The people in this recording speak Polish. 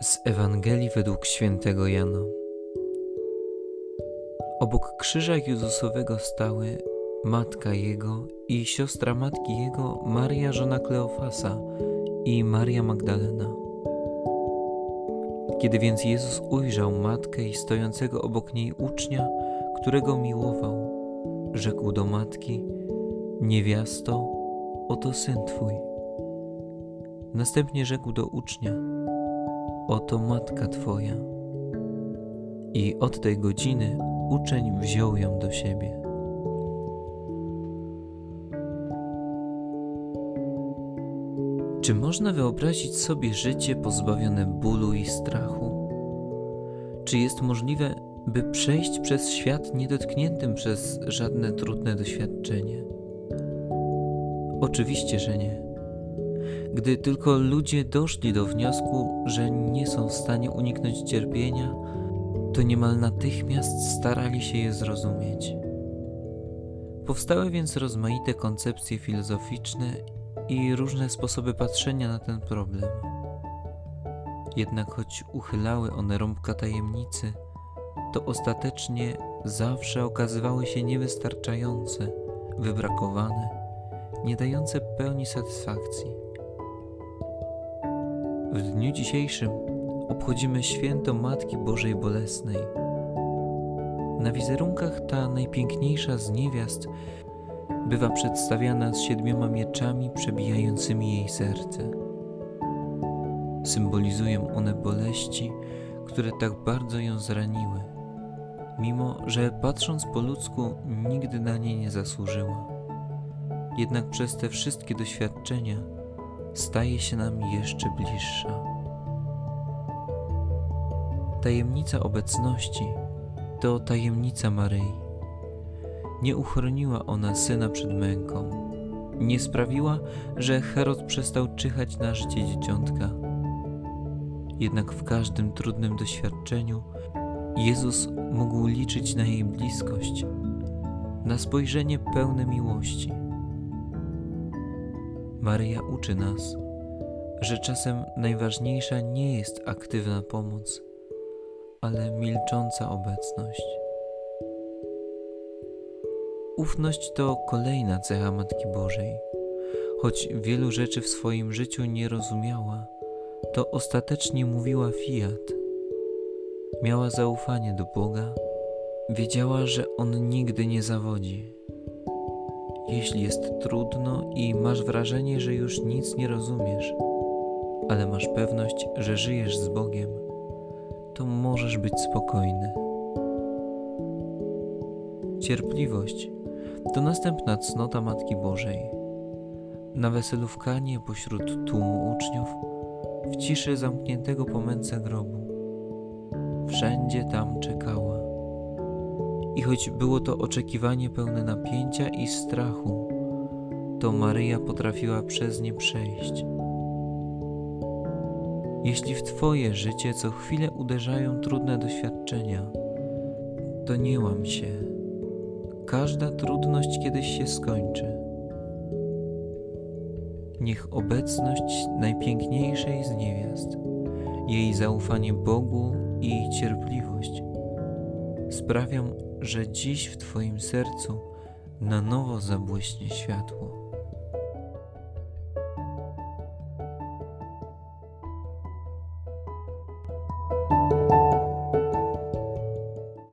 Z Ewangelii według świętego Jana. Obok krzyża Jezusowego stały matka jego i siostra matki jego, Maria żona Kleofasa i Maria Magdalena. Kiedy więc Jezus ujrzał matkę i stojącego obok niej ucznia, którego miłował, rzekł do matki: Niewiasto, oto syn twój. Następnie rzekł do ucznia: Oto matka twoja. I od tej godziny uczeń wziął ją do siebie. Czy można wyobrazić sobie życie pozbawione bólu i strachu? Czy jest możliwe, by przejść przez świat niedotkniętym przez żadne trudne doświadczenie? Oczywiście, że nie. Gdy tylko ludzie doszli do wniosku, że nie są w stanie uniknąć cierpienia, to niemal natychmiast starali się je zrozumieć. Powstały więc rozmaite koncepcje filozoficzne i różne sposoby patrzenia na ten problem. Jednak choć uchylały one rąbka tajemnicy, to ostatecznie zawsze okazywały się niewystarczające, wybrakowane, nie dające pełni satysfakcji. W dniu dzisiejszym obchodzimy święto Matki Bożej Bolesnej. Na wizerunkach ta najpiękniejsza z niewiast bywa przedstawiana z siedmioma mieczami przebijającymi jej serce. Symbolizują one boleści, które tak bardzo ją zraniły, mimo że patrząc po ludzku nigdy na nie nie zasłużyła. Jednak przez te wszystkie doświadczenia staje się nam jeszcze bliższa. Tajemnica obecności to tajemnica Maryi nie uchroniła ona syna przed męką. Nie sprawiła, że Herod przestał czyhać na życie dzieciątka. Jednak w każdym trudnym doświadczeniu Jezus mógł liczyć na jej bliskość, na spojrzenie pełne miłości. Maryja uczy nas, że czasem najważniejsza nie jest aktywna pomoc, ale milcząca obecność. Ufność to kolejna cecha Matki Bożej. Choć wielu rzeczy w swoim życiu nie rozumiała, to ostatecznie mówiła fiat. Miała zaufanie do Boga, wiedziała, że On nigdy nie zawodzi. Jeśli jest trudno i masz wrażenie, że już nic nie rozumiesz, ale masz pewność, że żyjesz z Bogiem, to możesz być spokojny. Cierpliwość to następna cnota Matki Bożej. Na weselu w Kanie pośród tłumu uczniów, w ciszy zamkniętego po męce grobu. Wszędzie tam czekała. I choć było to oczekiwanie pełne napięcia i strachu, to Maryja potrafiła przez nie przejść. Jeśli w Twoje życie co chwilę uderzają trudne doświadczenia, to nie łam się Każda trudność kiedyś się skończy. Niech obecność najpiękniejszej z niewiast, jej zaufanie Bogu i cierpliwość sprawią, że dziś w Twoim sercu na nowo zabłyśnie światło.